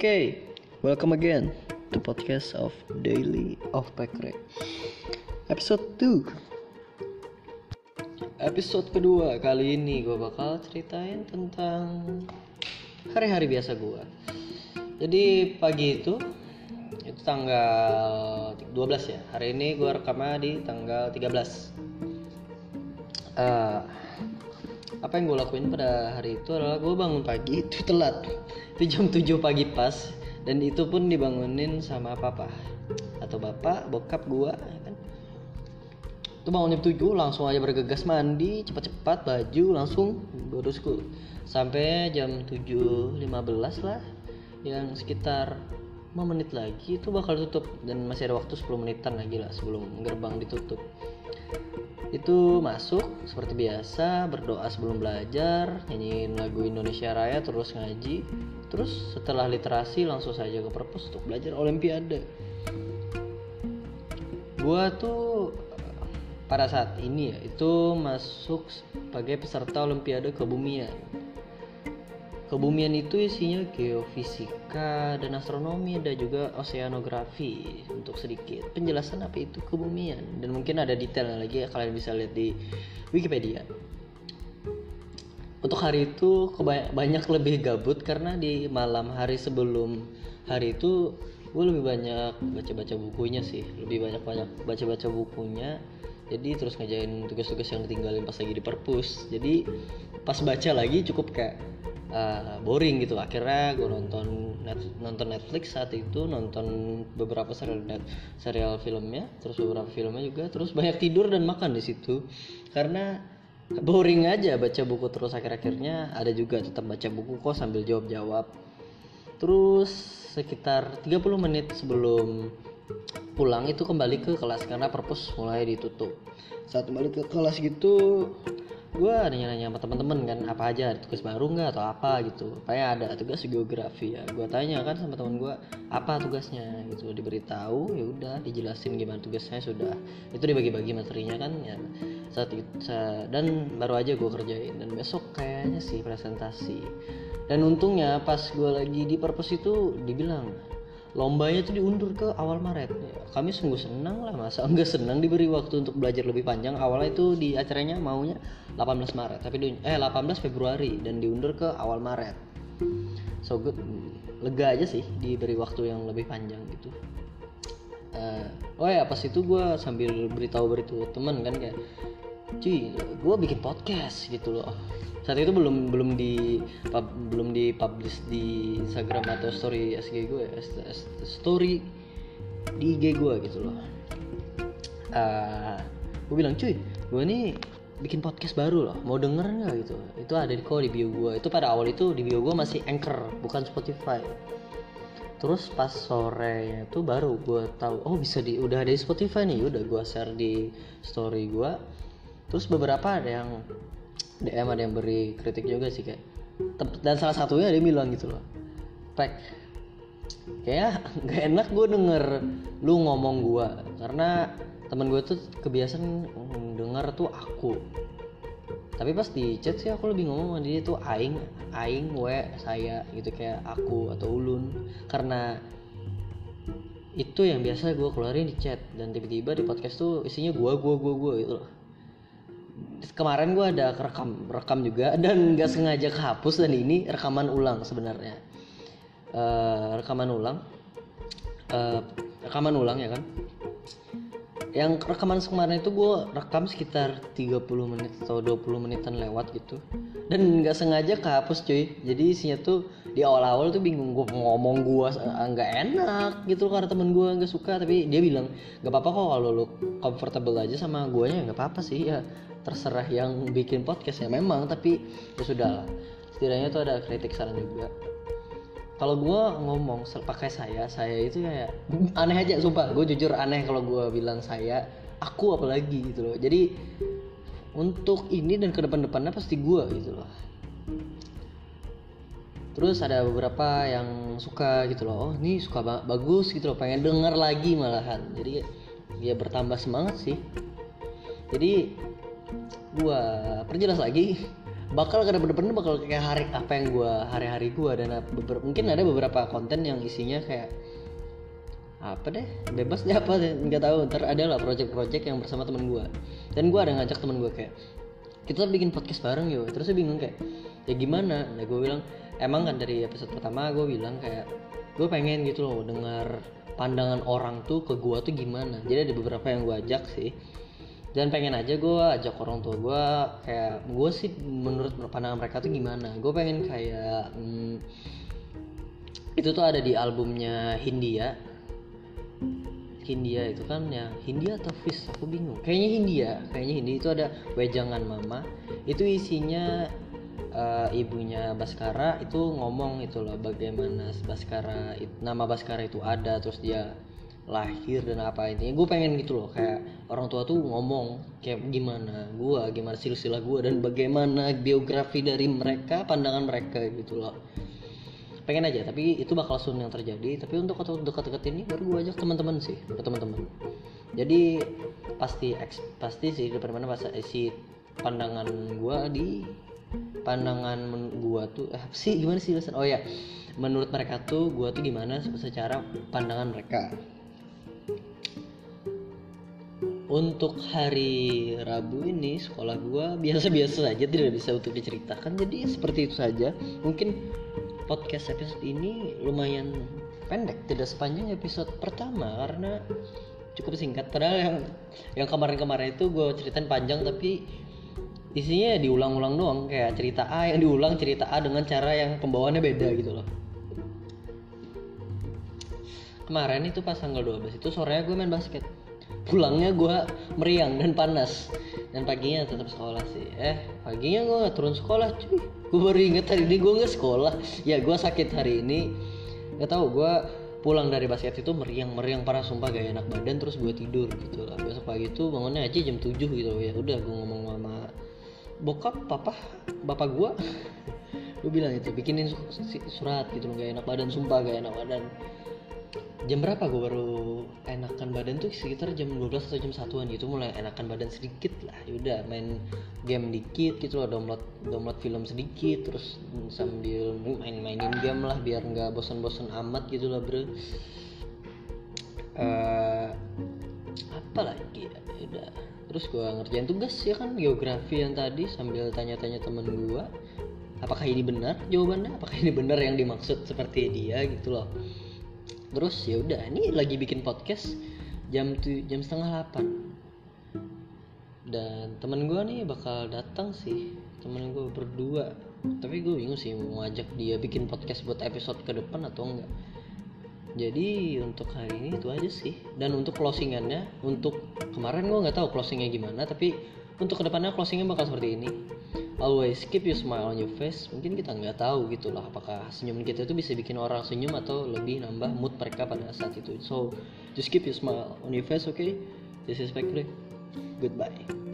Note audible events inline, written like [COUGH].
Okay, welcome again to podcast of Daily of Pekre Episode 2 Episode kedua kali ini gue bakal ceritain tentang hari-hari biasa gue Jadi pagi itu itu tanggal 12 ya. Hari ini gue rekamnya di tanggal 13 uh, apa yang gue lakuin pada hari itu adalah gue bangun pagi itu telat itu jam 7 pagi pas dan itu pun dibangunin sama papa atau bapak bokap gue ya kan? Itu bangun jam 7 langsung aja bergegas mandi cepat-cepat baju langsung berusku. Sampai jam 7.15 lah yang sekitar 5 menit lagi itu bakal tutup. Dan masih ada waktu 10 menitan lagi lah sebelum gerbang ditutup itu masuk seperti biasa berdoa sebelum belajar nyanyiin lagu Indonesia Raya terus ngaji. Terus setelah literasi langsung saja ke perpus untuk belajar olimpiade. Gua tuh pada saat ini ya itu masuk sebagai peserta olimpiade kebumian Kebumian itu isinya geofisika dan astronomi dan juga oceanografi untuk sedikit penjelasan apa itu kebumian. Dan mungkin ada detail lagi ya kalian bisa lihat di Wikipedia. Untuk hari itu banyak lebih gabut karena di malam hari sebelum hari itu gue lebih banyak baca-baca bukunya sih. Lebih banyak banyak baca-baca bukunya. Jadi terus ngejain tugas-tugas yang ditinggalin pas lagi di perpus. Jadi pas baca lagi cukup kayak uh, boring gitu. Akhirnya gue nonton net, nonton Netflix saat itu nonton beberapa serial net, serial filmnya terus beberapa filmnya juga terus banyak tidur dan makan di situ. Karena boring aja baca buku terus akhir-akhirnya ada juga tetap baca buku kok sambil jawab-jawab. Terus sekitar 30 menit sebelum pulang itu kembali ke kelas karena perpus mulai ditutup. Saat kembali ke kelas gitu gue nanya-nanya sama temen-temen kan apa aja ada tugas baru nggak atau apa gitu. Kayak ada tugas geografi ya. Gue tanya kan sama temen gue apa tugasnya gitu. Diberitahu ya udah dijelasin gimana tugasnya sudah. Itu dibagi-bagi materinya kan ya. Saat itu dan baru aja gue kerjain. Dan besok kayaknya sih presentasi. Dan untungnya pas gue lagi di purpose itu dibilang lombanya tuh diundur ke awal Maret. Kami sungguh senang lah masa enggak senang diberi waktu untuk belajar lebih panjang? Awalnya itu di acaranya maunya 18 Maret tapi di, eh 18 Februari dan diundur ke awal Maret. So good lega aja sih diberi waktu yang lebih panjang gitu. Uh, oh ya pas itu gue sambil beritahu beritahu temen kan kayak cuy gue bikin podcast gitu loh. Saat itu belum belum di pub, belum di publish di Instagram atau story SG gue ya, story di IG gue gitu loh. Uh, ah, gue bilang cuy gue ini bikin podcast baru loh. Mau denger nggak gitu? Itu ada di kok di bio gue itu pada awal itu di bio gue masih anchor bukan Spotify. Terus pas sore itu baru gue tahu oh bisa di udah ada di Spotify nih. Udah gue share di story gue terus beberapa ada yang DM ada yang beri kritik juga sih kayak dan salah satunya dia bilang gitu loh Pek kayak [LAUGHS] gak enak gue denger lu ngomong gue karena temen gue tuh kebiasaan denger tuh aku. Tapi pas di chat sih aku lebih ngomong sama dia tuh aing aing we saya gitu kayak aku atau ulun. Karena itu yang biasa gue keluarin di chat dan tiba-tiba di podcast tuh isinya gue gue gue gue gitu loh kemarin gue ada rekam rekam juga [LAUGHS] dan nggak sengaja kehapus dan ini rekaman ulang sebenarnya. Uh, rekaman ulang. Uh, rekaman ulang ya kan yang rekaman kemarin itu gue rekam sekitar 30 menit atau 20 menitan lewat gitu. Dan nggak sengaja kehapus cuy. Jadi isinya tuh di awal-awal tuh bingung gue ngomong gue nggak enak gitu karena temen gue nggak suka. Tapi dia bilang nggak apa-apa kok kalau lo comfortable aja sama gue nya nggak apa-apa sih. Ya terserah yang bikin podcast ya memang. Tapi ya sudah lah setidaknya tuh ada kritik saran juga kalau gue ngomong pakai saya saya itu kayak aneh aja sumpah. Gue jujur aneh kalau gue bilang saya aku apalagi gitu loh. Jadi untuk ini dan ke depan-depannya pasti gue gitu loh. Terus ada beberapa yang suka gitu loh. Oh ini suka ba bagus gitu loh pengen denger lagi malahan. Jadi ya bertambah semangat sih. Jadi gua perjelas lagi bakal kada bener-bener bakal kayak hari apa yang gua hari-hari gua dan mungkin ada beberapa konten yang isinya kayak apa deh bebas deh nggak tahu ntar ada lah project-project yang bersama temen gua. Dan gua ada ngajak temen gua kayak kita bikin podcast bareng yuk. Terus dia bingung kayak ya gimana? Nah gue bilang emang kan dari episode pertama gue bilang kayak gue pengen gitu loh dengar pandangan orang tuh ke gue tuh gimana. Jadi ada beberapa yang gue ajak sih dan pengen aja gue ajak orang tua gue kayak gue sih menurut pandangan mereka tuh gimana? Gue pengen kayak hmm, itu tuh ada di albumnya Hindia. Hindia itu kan ya Hindia atau Fish aku bingung. Kayaknya Hindia kayaknya Hindia. Itu ada wejangan mama. Itu isinya uh, ibunya Baskara itu ngomong itu loh bagaimana Baskara nama Baskara itu ada terus dia lahir dan apa ini. Gue pengen gitu loh kayak orang tua tuh ngomong kayak gimana gue gimana silsilah gue dan bagaimana biografi dari mereka pandangan mereka gitu loh. Pengen aja tapi itu bakal soon yang terjadi. Tapi untuk dekat-dekat ini baru gue ajak teman-teman sih ke teman-teman. Jadi pasti pasti sih depan mana pas si pandangan gue di pandangan gue tuh eh, sih? Gimana sih oh ya menurut mereka tuh gue tuh gimana secara pandangan mereka untuk hari Rabu ini sekolah gue biasa-biasa saja tidak bisa untuk diceritakan. Jadi seperti itu saja. Mungkin podcast episode ini lumayan pendek tidak sepanjang episode pertama karena cukup singkat. Padahal yang yang kemarin-kemarin itu gue ceritain panjang tapi isinya diulang-ulang doang. Kayak cerita A yang diulang cerita A dengan cara yang pembawaannya beda gitu loh. Kemarin itu pas tanggal 12 itu sorenya gue main basket pulangnya gue meriang dan panas. Dan paginya tetap sekolah sih. Eh paginya gue gak turun sekolah cuy. Gue baru inget hari ini gue nggak sekolah. Ya gue sakit hari ini. Nggak tahu gue pulang dari basket itu meriang meriang parah sumpah gak enak badan terus gue tidur gitu lah. Besok pagi itu bangunnya aja jam 7 gitu ya udah gue ngomong sama bokap papa bapak gue gue bilang itu bikinin surat gitu gak enak badan sumpah gak enak badan jam berapa gue baru enakan badan tuh? Sekitar jam 12 atau jam satuan gitu mulai enakan badan sedikit lah. Yaudah main game dikit gitu loh download download film sedikit terus sambil main-mainin game lah biar nggak bosan-bosan amat gitu lah bro. Uh, apa lagi? Ya udah. Terus gue ngerjain tugas ya kan? Geografi yang tadi sambil tanya-tanya temen gue apakah ini benar? Jawabannya apakah ini benar yang dimaksud seperti dia gitu loh terus ya udah ini lagi bikin podcast jam tuh jam setengah delapan dan temen gue nih bakal datang sih temen gue berdua. Tapi gue bingung sih mau ngajak dia bikin podcast buat episode ke depan atau enggak. Jadi untuk hari ini itu aja sih. Dan untuk closingannya untuk kemarin gue nggak tahu closingnya gimana tapi untuk ke depannya closingnya bakal seperti ini always keep your smile on your face. Mungkin kita nggak tahu gitu lah apakah senyum kita itu bisa bikin orang senyum atau lebih nambah mood mereka pada saat itu. So just keep your smile on your face okay? This is Factory goodbye